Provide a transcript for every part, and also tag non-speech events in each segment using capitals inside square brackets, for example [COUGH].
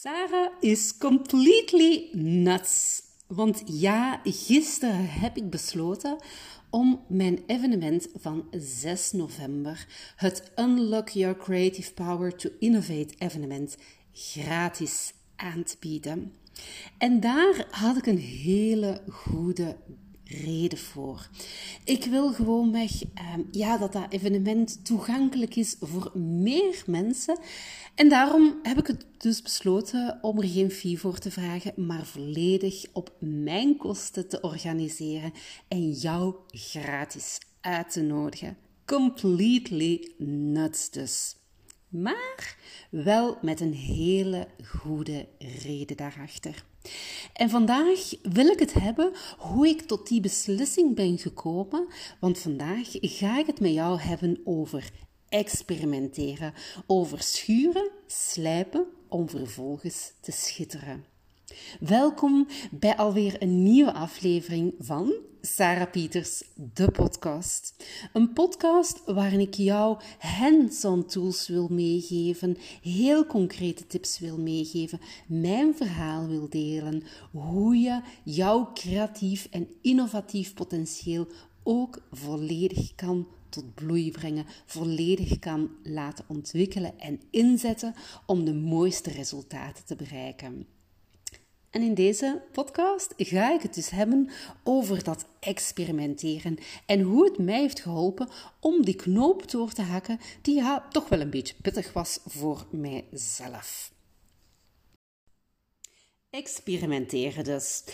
Sarah is completely nuts. Want ja, gisteren heb ik besloten om mijn evenement van 6 november, het Unlock Your Creative Power to Innovate evenement, gratis aan te bieden. En daar had ik een hele goede reden voor. Ik wil gewoonweg uh, ja, dat dat evenement toegankelijk is voor meer mensen. En daarom heb ik het dus besloten om er geen fee voor te vragen, maar volledig op mijn kosten te organiseren en jou gratis uit te nodigen. Completely nuts dus. Maar wel met een hele goede reden daarachter. En vandaag wil ik het hebben hoe ik tot die beslissing ben gekomen, want vandaag ga ik het met jou hebben over experimenteren, over schuren, slijpen om vervolgens te schitteren. Welkom bij alweer een nieuwe aflevering van Sarah Pieters, de podcast. Een podcast waarin ik jou hands-on tools wil meegeven, heel concrete tips wil meegeven, mijn verhaal wil delen, hoe je jouw creatief en innovatief potentieel ook volledig kan tot bloei brengen, volledig kan laten ontwikkelen en inzetten om de mooiste resultaten te bereiken. En in deze podcast ga ik het dus hebben over dat experimenteren en hoe het mij heeft geholpen om die knoop door te hakken die ja, toch wel een beetje pittig was voor mijzelf. Experimenteren dus.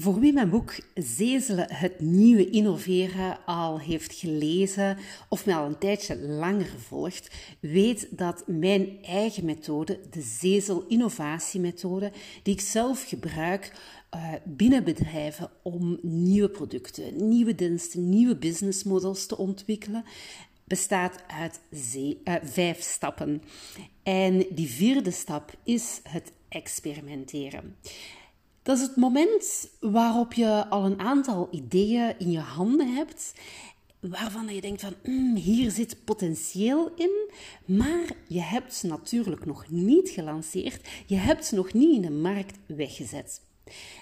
Voor wie mijn boek Zezelen het nieuwe innoveren al heeft gelezen of mij al een tijdje langer volgt, weet dat mijn eigen methode, de Zezel innovatiemethode, die ik zelf gebruik uh, binnen bedrijven om nieuwe producten, nieuwe diensten, nieuwe businessmodels te ontwikkelen, bestaat uit uh, vijf stappen. En die vierde stap is het experimenteren. Dat is het moment waarop je al een aantal ideeën in je handen hebt, waarvan je denkt van mm, hier zit potentieel in, maar je hebt ze natuurlijk nog niet gelanceerd, je hebt ze nog niet in de markt weggezet.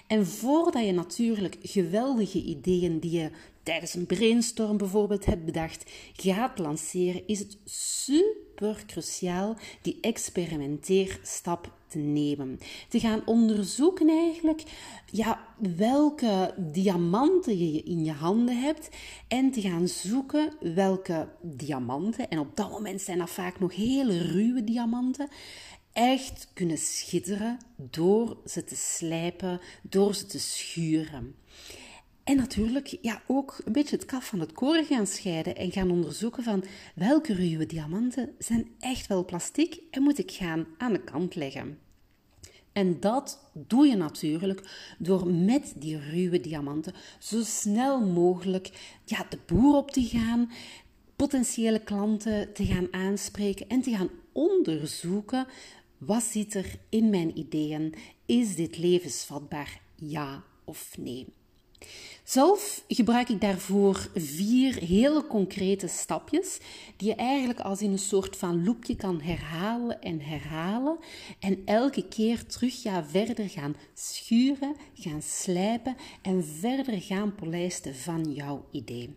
En voordat je natuurlijk geweldige ideeën die je tijdens een brainstorm bijvoorbeeld hebt bedacht, gaat lanceren, is het super cruciaal die experimenteerstap te nemen. Te gaan onderzoeken eigenlijk ja, welke diamanten je in je handen hebt en te gaan zoeken welke diamanten, en op dat moment zijn dat vaak nog hele ruwe diamanten, echt kunnen schitteren door ze te slijpen, door ze te schuren. En natuurlijk ja, ook een beetje het kaf van het koren gaan scheiden en gaan onderzoeken van welke ruwe diamanten zijn echt wel plastic en moet ik gaan aan de kant leggen. En dat doe je natuurlijk door met die ruwe diamanten zo snel mogelijk ja, de boer op te gaan, potentiële klanten te gaan aanspreken en te gaan onderzoeken wat zit er in mijn ideeën? Is dit levensvatbaar? Ja of nee? Zelf gebruik ik daarvoor vier hele concrete stapjes, die je eigenlijk als in een soort van loopje kan herhalen en herhalen. En elke keer terug ja, verder gaan schuren, gaan slijpen en verder gaan polijsten van jouw idee.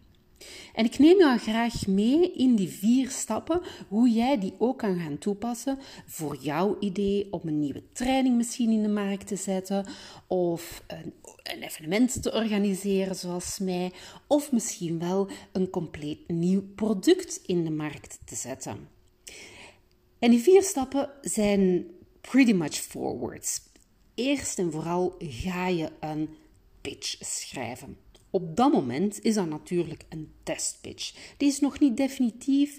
En ik neem jou graag mee in die vier stappen, hoe jij die ook kan gaan toepassen voor jouw idee om een nieuwe training misschien in de markt te zetten, of een, een evenement te organiseren zoals mij, of misschien wel een compleet nieuw product in de markt te zetten. En die vier stappen zijn pretty much forwards. Eerst en vooral ga je een pitch schrijven. Op dat moment is dat natuurlijk een testpitch. Die is nog niet definitief.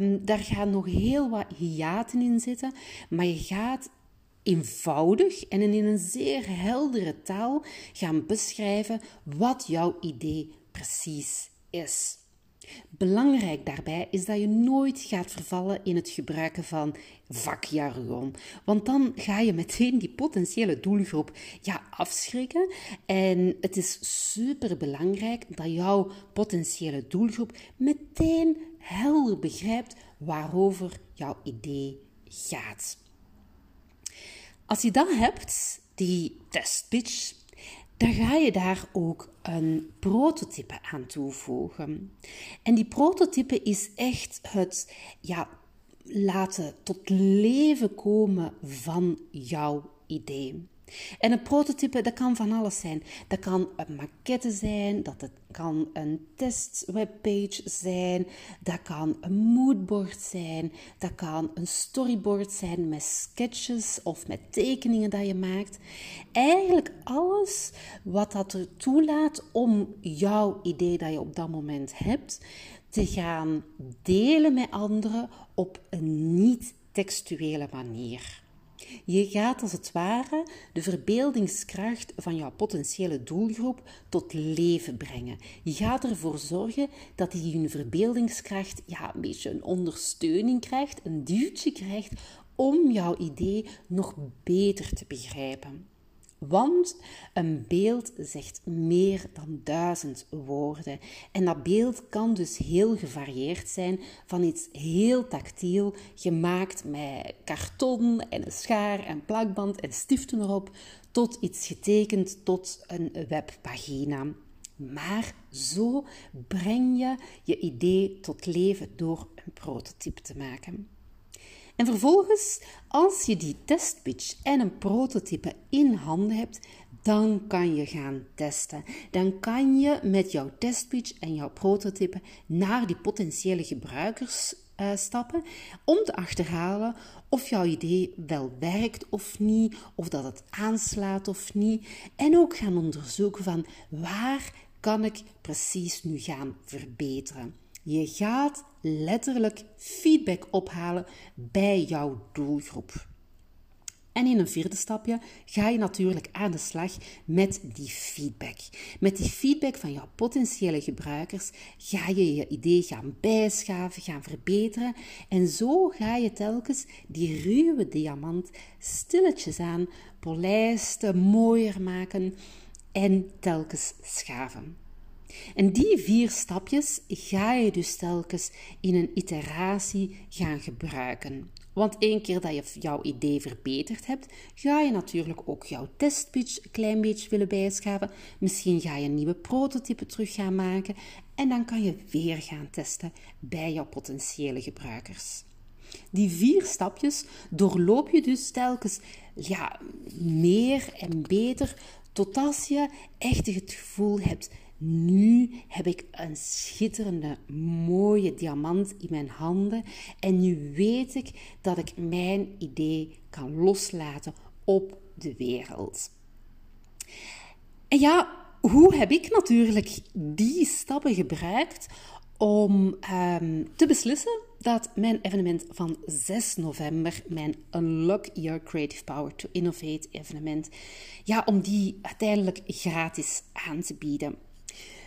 Um, daar gaan nog heel wat hiaten in zitten. Maar je gaat eenvoudig en in een zeer heldere taal gaan beschrijven wat jouw idee precies is. Belangrijk daarbij is dat je nooit gaat vervallen in het gebruiken van vakjargon. Want dan ga je meteen die potentiële doelgroep ja, afschrikken. En het is super belangrijk dat jouw potentiële doelgroep meteen helder begrijpt waarover jouw idee gaat. Als je dat hebt, die testpitch, dan ga je daar ook een prototype aan toevoegen. En die prototype is echt het ja, laten tot leven komen van jouw idee. En een prototype, dat kan van alles zijn. Dat kan een maquette zijn, dat het kan een testwebpage zijn, dat kan een moodboard zijn, dat kan een storyboard zijn met sketches of met tekeningen dat je maakt. Eigenlijk alles wat dat er toelaat om jouw idee dat je op dat moment hebt, te gaan delen met anderen op een niet-textuele manier. Je gaat als het ware de verbeeldingskracht van jouw potentiële doelgroep tot leven brengen. Je gaat ervoor zorgen dat die hun verbeeldingskracht ja, een beetje een ondersteuning krijgt, een duwtje krijgt om jouw idee nog beter te begrijpen. Want een beeld zegt meer dan duizend woorden. En dat beeld kan dus heel gevarieerd zijn, van iets heel tactiel, gemaakt met karton en een schaar en plakband en stiften erop, tot iets getekend tot een webpagina. Maar zo breng je je idee tot leven door een prototype te maken. En vervolgens, als je die testpitch en een prototype in handen hebt, dan kan je gaan testen. Dan kan je met jouw testpitch en jouw prototype naar die potentiële gebruikers uh, stappen om te achterhalen of jouw idee wel werkt of niet, of dat het aanslaat of niet. En ook gaan onderzoeken van waar kan ik precies nu gaan verbeteren. Je gaat letterlijk feedback ophalen bij jouw doelgroep. En in een vierde stapje ga je natuurlijk aan de slag met die feedback. Met die feedback van jouw potentiële gebruikers ga je je idee gaan bijschaven, gaan verbeteren. En zo ga je telkens die ruwe diamant stilletjes aan polijsten, mooier maken en telkens schaven. En die vier stapjes ga je dus telkens in een iteratie gaan gebruiken. Want één keer dat je jouw idee verbeterd hebt, ga je natuurlijk ook jouw testpitch een klein beetje willen bijschaven. Misschien ga je een nieuwe prototype terug gaan maken en dan kan je weer gaan testen bij jouw potentiële gebruikers. Die vier stapjes doorloop je dus telkens ja, meer en beter totdat je echt het gevoel hebt nu heb ik een schitterende, mooie diamant in mijn handen en nu weet ik dat ik mijn idee kan loslaten op de wereld. En ja, hoe heb ik natuurlijk die stappen gebruikt om um, te beslissen dat mijn evenement van 6 november, mijn Unlock Your Creative Power to Innovate evenement, ja, om die uiteindelijk gratis aan te bieden.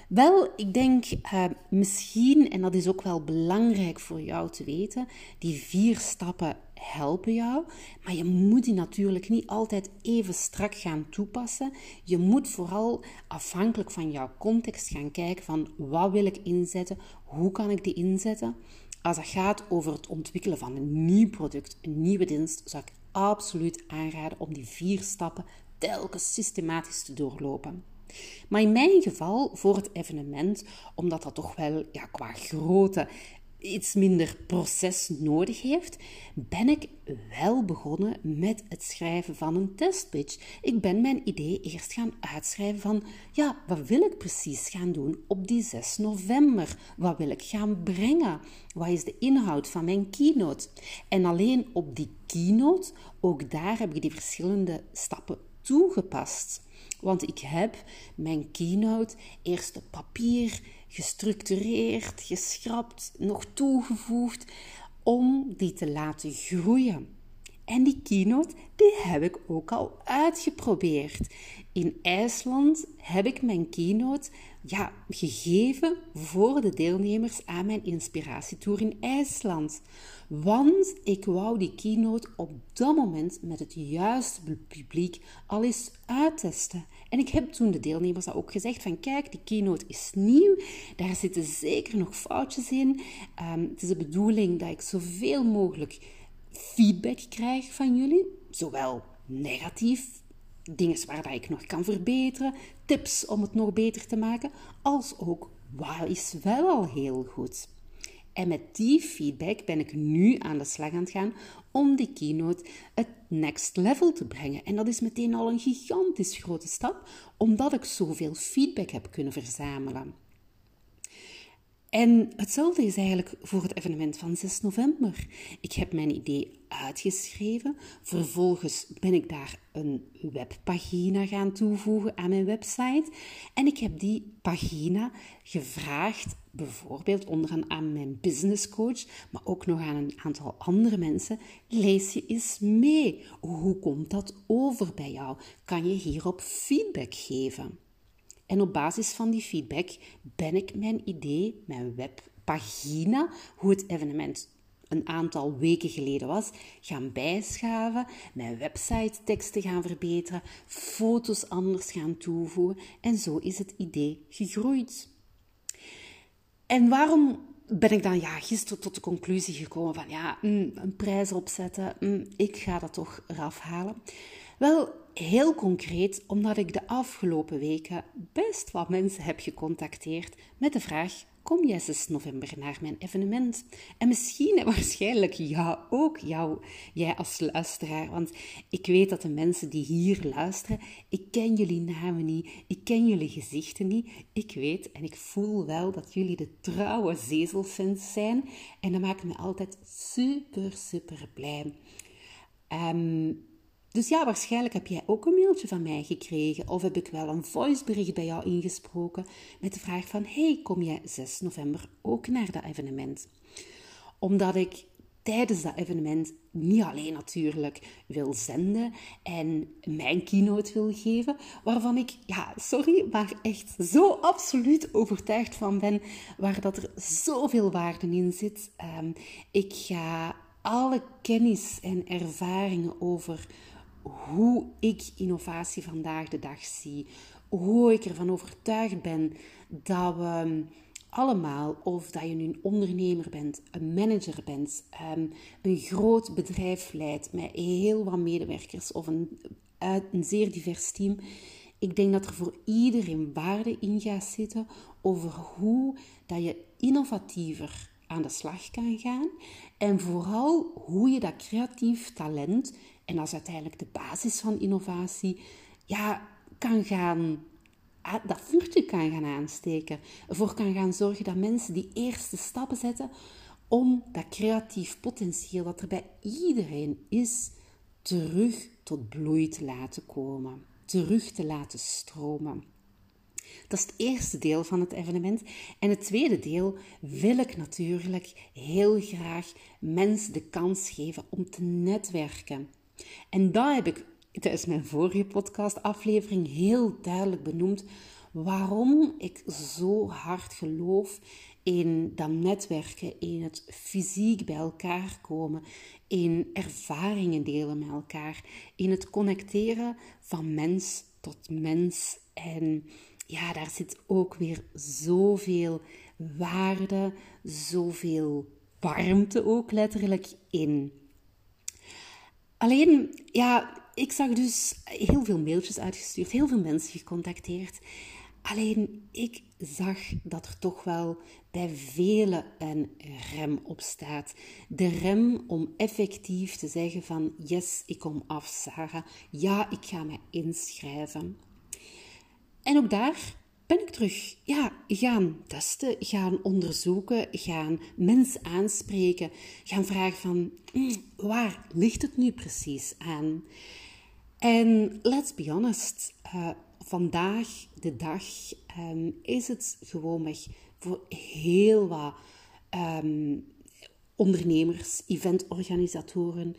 Wel, ik denk uh, misschien, en dat is ook wel belangrijk voor jou te weten, die vier stappen helpen jou, maar je moet die natuurlijk niet altijd even strak gaan toepassen. Je moet vooral afhankelijk van jouw context gaan kijken van wat wil ik inzetten, hoe kan ik die inzetten. Als het gaat over het ontwikkelen van een nieuw product, een nieuwe dienst, zou ik absoluut aanraden om die vier stappen telkens systematisch te doorlopen. Maar in mijn geval, voor het evenement, omdat dat toch wel ja, qua grootte iets minder proces nodig heeft, ben ik wel begonnen met het schrijven van een testpitch. Ik ben mijn idee eerst gaan uitschrijven van, ja, wat wil ik precies gaan doen op die 6 november? Wat wil ik gaan brengen? Wat is de inhoud van mijn keynote? En alleen op die keynote, ook daar heb ik die verschillende stappen toegepast. Want ik heb mijn keynote eerst op papier gestructureerd, geschrapt, nog toegevoegd om die te laten groeien. En die keynote die heb ik ook al uitgeprobeerd. In IJsland heb ik mijn keynote ja, gegeven voor de deelnemers aan mijn inspiratietour in IJsland. Want ik wou die keynote op dat moment met het juiste publiek al eens uittesten. En ik heb toen de deelnemers ook gezegd van kijk, die keynote is nieuw, daar zitten zeker nog foutjes in. Um, het is de bedoeling dat ik zoveel mogelijk feedback krijg van jullie, zowel negatief, dingen waar ik nog kan verbeteren, tips om het nog beter te maken, als ook wat is wel al heel goed. En met die feedback ben ik nu aan de slag aan het gaan om die keynote het next level te brengen. En dat is meteen al een gigantisch grote stap, omdat ik zoveel feedback heb kunnen verzamelen. En hetzelfde is eigenlijk voor het evenement van 6 november. Ik heb mijn idee uitgeschreven. Vervolgens ben ik daar een webpagina gaan toevoegen aan mijn website. En ik heb die pagina gevraagd, bijvoorbeeld onderaan aan mijn business coach, maar ook nog aan een aantal andere mensen. Lees je eens mee. Hoe komt dat over bij jou? Kan je hierop feedback geven? En op basis van die feedback ben ik mijn idee, mijn webpagina, hoe het evenement een aantal weken geleden was, gaan bijschaven, mijn website teksten gaan verbeteren, foto's anders gaan toevoegen en zo is het idee gegroeid. En waarom ben ik dan ja, gisteren tot de conclusie gekomen van ja, mm, een prijs opzetten, mm, ik ga dat toch eraf halen? Wel, heel concreet omdat ik de afgelopen weken best wat mensen heb gecontacteerd met de vraag: Kom jij 6 november naar mijn evenement? En misschien [LAUGHS] en waarschijnlijk ja, ook jou, jij als luisteraar. Want ik weet dat de mensen die hier luisteren, ik ken jullie namen niet, ik ken jullie gezichten niet. Ik weet en ik voel wel dat jullie de trouwe zezelfans zijn. En dat maakt me altijd super, super blij. Um, dus ja, waarschijnlijk heb jij ook een mailtje van mij gekregen of heb ik wel een voicebericht bij jou ingesproken met de vraag van hey, kom jij 6 november ook naar dat evenement? Omdat ik tijdens dat evenement niet alleen natuurlijk wil zenden en mijn keynote wil geven, waarvan ik, ja, sorry, maar echt zo absoluut overtuigd van ben, waar dat er zoveel waarde in zit. Um, ik ga alle kennis en ervaringen over hoe ik innovatie vandaag de dag zie. Hoe ik ervan overtuigd ben dat we allemaal, of dat je nu een ondernemer bent, een manager bent, ehm, een groot bedrijf leidt met heel wat medewerkers of een, een zeer divers team. Ik denk dat er voor iedereen waarde in gaat zitten over hoe dat je innovatiever aan de slag kan gaan en vooral hoe je dat creatief talent en dat is uiteindelijk de basis van innovatie, ja, kan gaan, dat vuurtje kan gaan aansteken. Ervoor kan gaan zorgen dat mensen die eerste stappen zetten om dat creatief potentieel dat er bij iedereen is, terug tot bloei te laten komen, terug te laten stromen. Dat is het eerste deel van het evenement. En het tweede deel wil ik natuurlijk heel graag mensen de kans geven om te netwerken. En dat heb ik tijdens mijn vorige podcastaflevering heel duidelijk benoemd waarom ik zo hard geloof in dat netwerken, in het fysiek bij elkaar komen, in ervaringen delen met elkaar, in het connecteren van mens tot mens. En ja, daar zit ook weer zoveel waarde, zoveel warmte ook letterlijk in. Alleen, ja, ik zag dus heel veel mailtjes uitgestuurd, heel veel mensen gecontacteerd. Alleen, ik zag dat er toch wel bij velen een rem op staat. De rem om effectief te zeggen van, yes, ik kom af, Sarah. Ja, ik ga me inschrijven. En ook daar ben ik terug ja, gaan testen, gaan onderzoeken, gaan mensen aanspreken, gaan vragen van hm, waar ligt het nu precies aan? En let's be honest, uh, vandaag de dag um, is het gewoonweg voor heel wat um, ondernemers, eventorganisatoren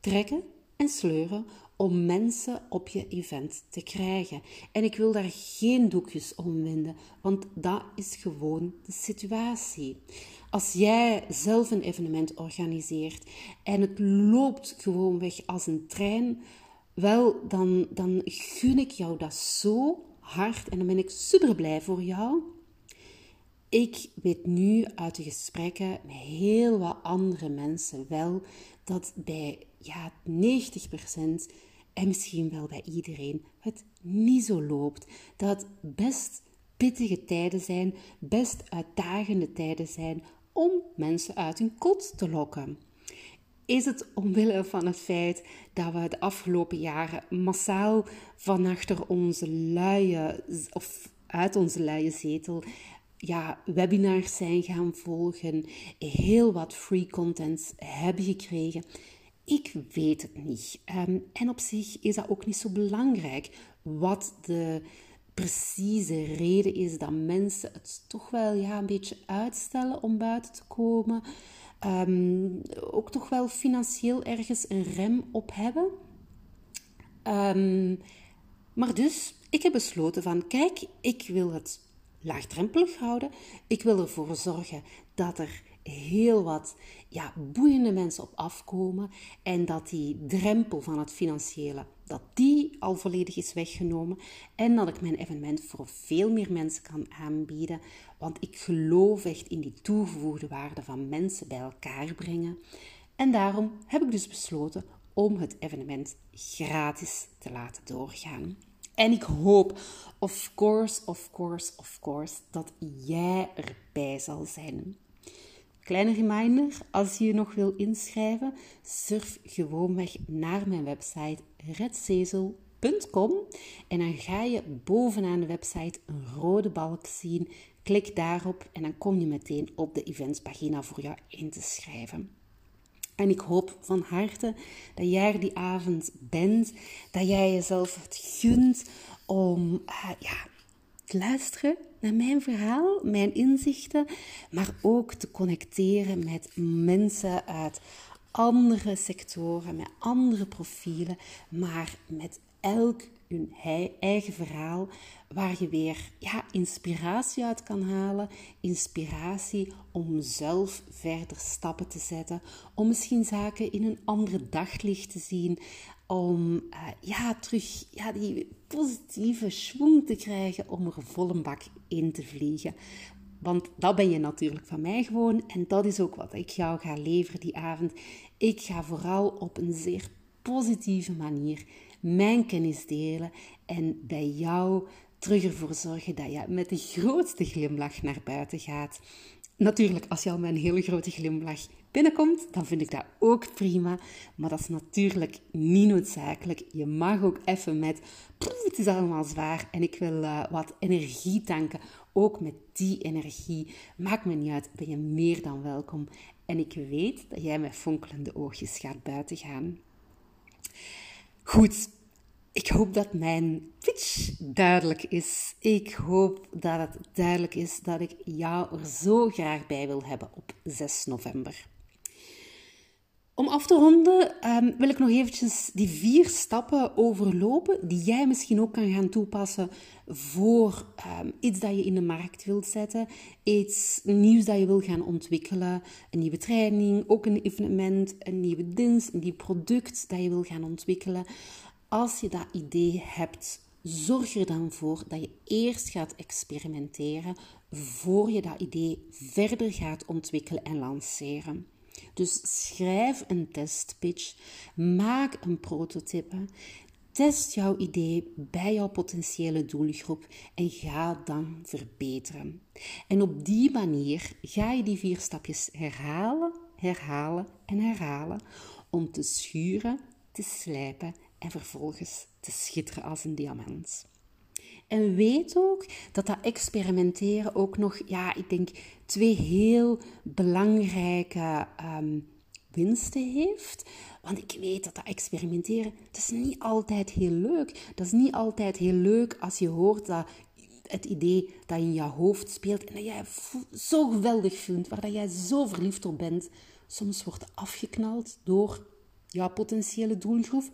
trekken en sleuren om mensen op je event te krijgen. En ik wil daar geen doekjes om winden, want dat is gewoon de situatie. Als jij zelf een evenement organiseert en het loopt gewoon weg als een trein, wel, dan, dan gun ik jou dat zo hard en dan ben ik super blij voor jou. Ik weet nu uit de gesprekken met heel wat andere mensen wel dat bij ja, 90% en misschien wel bij iedereen het niet zo loopt. Dat best pittige tijden zijn, best uitdagende tijden zijn om mensen uit hun kot te lokken. Is het omwille van het feit dat we de afgelopen jaren massaal van achter onze luie of uit onze luie zetel ja, webinars zijn gaan volgen, heel wat free content hebben gekregen. Ik weet het niet. Ehm, en op zich is dat ook niet zo belangrijk wat de precieze reden is dat mensen het toch wel ja, een beetje uitstellen om buiten te komen. Ehm, ook toch wel financieel ergens een rem op hebben. Um, maar dus, ik heb besloten van, kijk, ik wil het laagdrempelig houden. Ik wil ervoor zorgen dat er heel wat ja, boeiende mensen op afkomen en dat die drempel van het financiële, dat die al volledig is weggenomen en dat ik mijn evenement voor veel meer mensen kan aanbieden, want ik geloof echt in die toegevoegde waarde van mensen bij elkaar brengen. En daarom heb ik dus besloten om het evenement gratis te laten doorgaan. En ik hoop, of course, of course, of course, dat jij erbij zal zijn. Kleine reminder, als je je nog wil inschrijven, surf gewoonweg naar mijn website redzezel.com en dan ga je bovenaan de website een rode balk zien. Klik daarop en dan kom je meteen op de eventspagina voor jou in te schrijven. En ik hoop van harte dat jij er die avond bent, dat jij jezelf het gunt om uh, ja, te luisteren naar mijn verhaal, mijn inzichten, maar ook te connecteren met mensen uit andere sectoren, met andere profielen, maar met elk hun eigen verhaal, waar je weer ja, inspiratie uit kan halen. Inspiratie om zelf verder stappen te zetten, om misschien zaken in een andere daglicht te zien, om uh, ja, terug ja, die positieve schwung te krijgen om er volle bak in te vliegen. Want dat ben je natuurlijk van mij gewoon en dat is ook wat ik jou ga leveren die avond. Ik ga vooral op een zeer positieve manier mijn kennis delen en bij jou terug ervoor zorgen dat je met de grootste glimlach naar buiten gaat. Natuurlijk, als je al met een hele grote glimlach binnenkomt, dan vind ik dat ook prima. Maar dat is natuurlijk niet noodzakelijk. Je mag ook even met, het is allemaal zwaar en ik wil uh, wat energie tanken. Ook met die energie. Maakt me niet uit, ben je meer dan welkom. En ik weet dat jij met fonkelende oogjes gaat buiten gaan. Goed, ik hoop dat mijn pitch duidelijk is. Ik hoop dat het duidelijk is dat ik jou er zo graag bij wil hebben op 6 november. Om af te ronden um, wil ik nog eventjes die vier stappen overlopen die jij misschien ook kan gaan toepassen voor um, iets dat je in de markt wilt zetten, iets nieuws dat je wil gaan ontwikkelen, een nieuwe training, ook een evenement, een nieuwe dienst, een nieuw product dat je wil gaan ontwikkelen. Als je dat idee hebt, zorg er dan voor dat je eerst gaat experimenteren voor je dat idee verder gaat ontwikkelen en lanceren. Dus schrijf een testpitch, maak een prototype, test jouw idee bij jouw potentiële doelgroep en ga dan verbeteren. En op die manier ga je die vier stapjes herhalen, herhalen en herhalen om te schuren, te slijpen en vervolgens te schitteren als een diamant. En weet ook dat dat experimenteren ook nog, ja, ik denk twee heel belangrijke um, winsten heeft. Want ik weet dat dat experimenteren, dat is niet altijd heel leuk. Dat is niet altijd heel leuk als je hoort dat het idee dat in je hoofd speelt en dat jij zo geweldig vindt, waar dat jij zo verliefd op bent, soms wordt afgeknald door jouw potentiële doelgroep.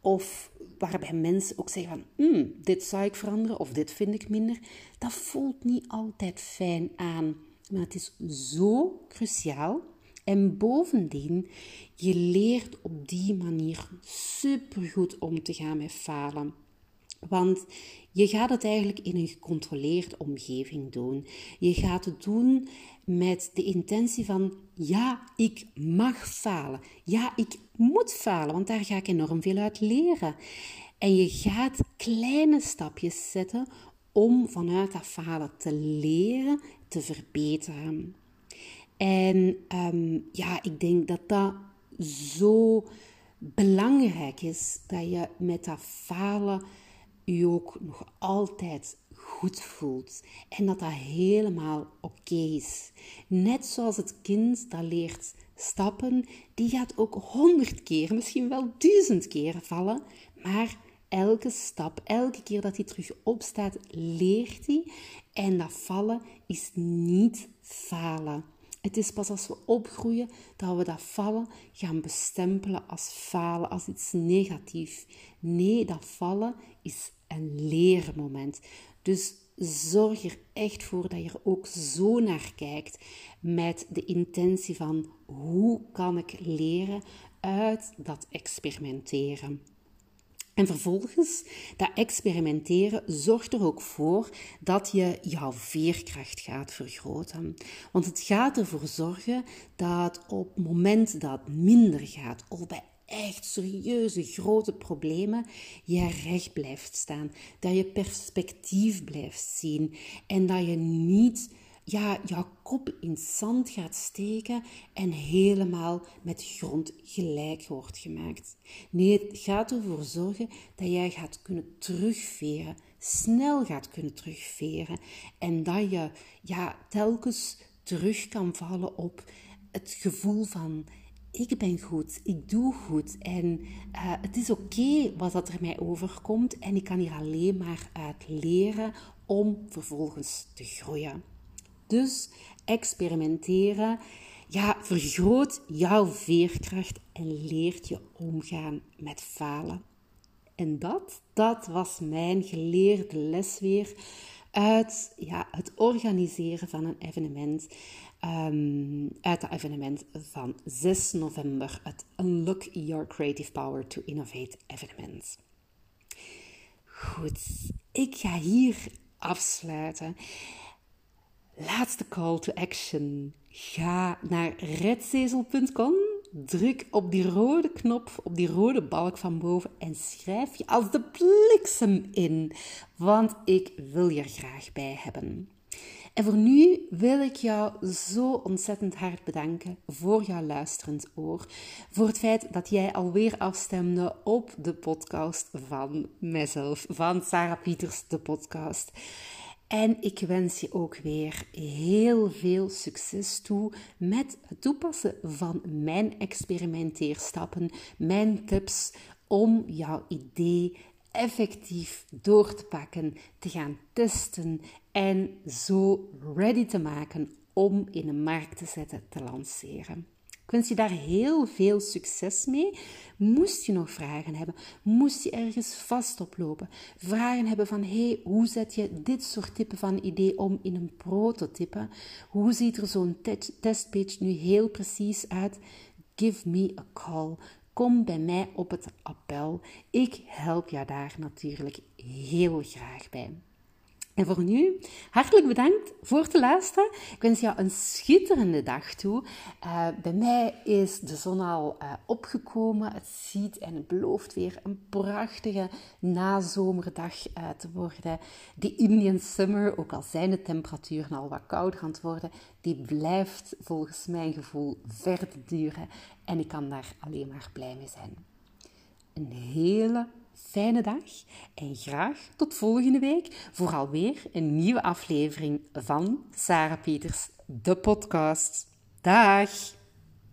Of waarbij mensen ook zeggen van, mm, dit zou ik veranderen of dit vind ik minder. Dat voelt niet altijd fijn aan. Maar het is zo cruciaal. En bovendien, je leert op die manier supergoed om te gaan met falen. Want je gaat het eigenlijk in een gecontroleerde omgeving doen. Je gaat het doen met de intentie van ja, ik mag falen. Ja, ik moet falen, want daar ga ik enorm veel uit leren. En je gaat kleine stapjes zetten om vanuit dat falen te leren, te verbeteren. En ehm, ja, ik denk dat dat zo belangrijk is dat je met dat falen je ook nog altijd goed voelt en dat dat helemaal oké is. Net zoals het kind dat leert stappen, die gaat ook honderd keer, misschien wel duizend keer vallen, maar elke stap, elke keer dat hij terug opstaat, leert hij en dat vallen is niet falen. Het is pas als we opgroeien dat we dat vallen gaan bestempelen als falen, als iets negatiefs. Nee, dat vallen is een leermoment. Dus zorg er echt voor dat je er ook zo naar kijkt met de intentie van hoe kan ik leren uit dat experimenteren. En vervolgens, dat experimenteren zorgt er ook voor dat je jouw veerkracht gaat vergroten. Want het gaat ervoor zorgen dat op het moment dat minder gaat, of bij echt serieuze grote problemen, je recht blijft staan. Dat je perspectief blijft zien en dat je niet ja, jouw kop in zand gaat steken en helemaal met grond gelijk wordt gemaakt. Nee, het gaat ervoor zorgen dat jij gaat kunnen terugveren, snel gaat kunnen terugveren en dat je ja, telkens terug kan vallen op het gevoel van ik ben goed, ik doe goed en uh, het is oké wat dat er mij overkomt en ik kan hier alleen maar uit leren om vervolgens te groeien. Dus experimenteren, ja, vergroot jouw veerkracht en leert je omgaan met falen. En dat, dat was mijn geleerde les weer uit ja, het organiseren van een evenement. Um, uit het evenement van 6 november, het Unlock Your Creative Power to Innovate evenement. Goed, ik ga hier afsluiten. Laatste call to action. Ga naar redzezel.com, druk op die rode knop, op die rode balk van boven en schrijf je als de bliksem in, want ik wil je graag bij hebben. En voor nu wil ik jou zo ontzettend hard bedanken voor jouw luisterend oor. Voor het feit dat jij alweer afstemde op de podcast van mezelf, van Sarah Pieters, de podcast. En ik wens je ook weer heel veel succes toe met het toepassen van mijn experimenteerstappen, mijn tips om jouw idee effectief door te pakken, te gaan testen en zo ready te maken om in de markt te zetten, te lanceren. Ik wens je daar heel veel succes mee. Moest je nog vragen hebben, moest je ergens vast oplopen, vragen hebben van hey, hoe zet je dit soort type van idee om in een prototype? Hoe ziet er zo'n testpage nu heel precies uit? Give me a call. Kom bij mij op het appel. Ik help jou daar natuurlijk heel graag bij. En voor nu, hartelijk bedankt voor het luisteren. Ik wens jou een schitterende dag toe. Uh, bij mij is de zon al uh, opgekomen. Het ziet en het belooft weer een prachtige nazomerdag uh, te worden. Die Indian Summer, ook al zijn de temperaturen al wat kouder aan het worden, die blijft volgens mijn gevoel verder duren. En ik kan daar alleen maar blij mee zijn. Een hele fijne dag en graag tot volgende week voor alweer een nieuwe aflevering van Sarah Pieters, de podcast. Dag!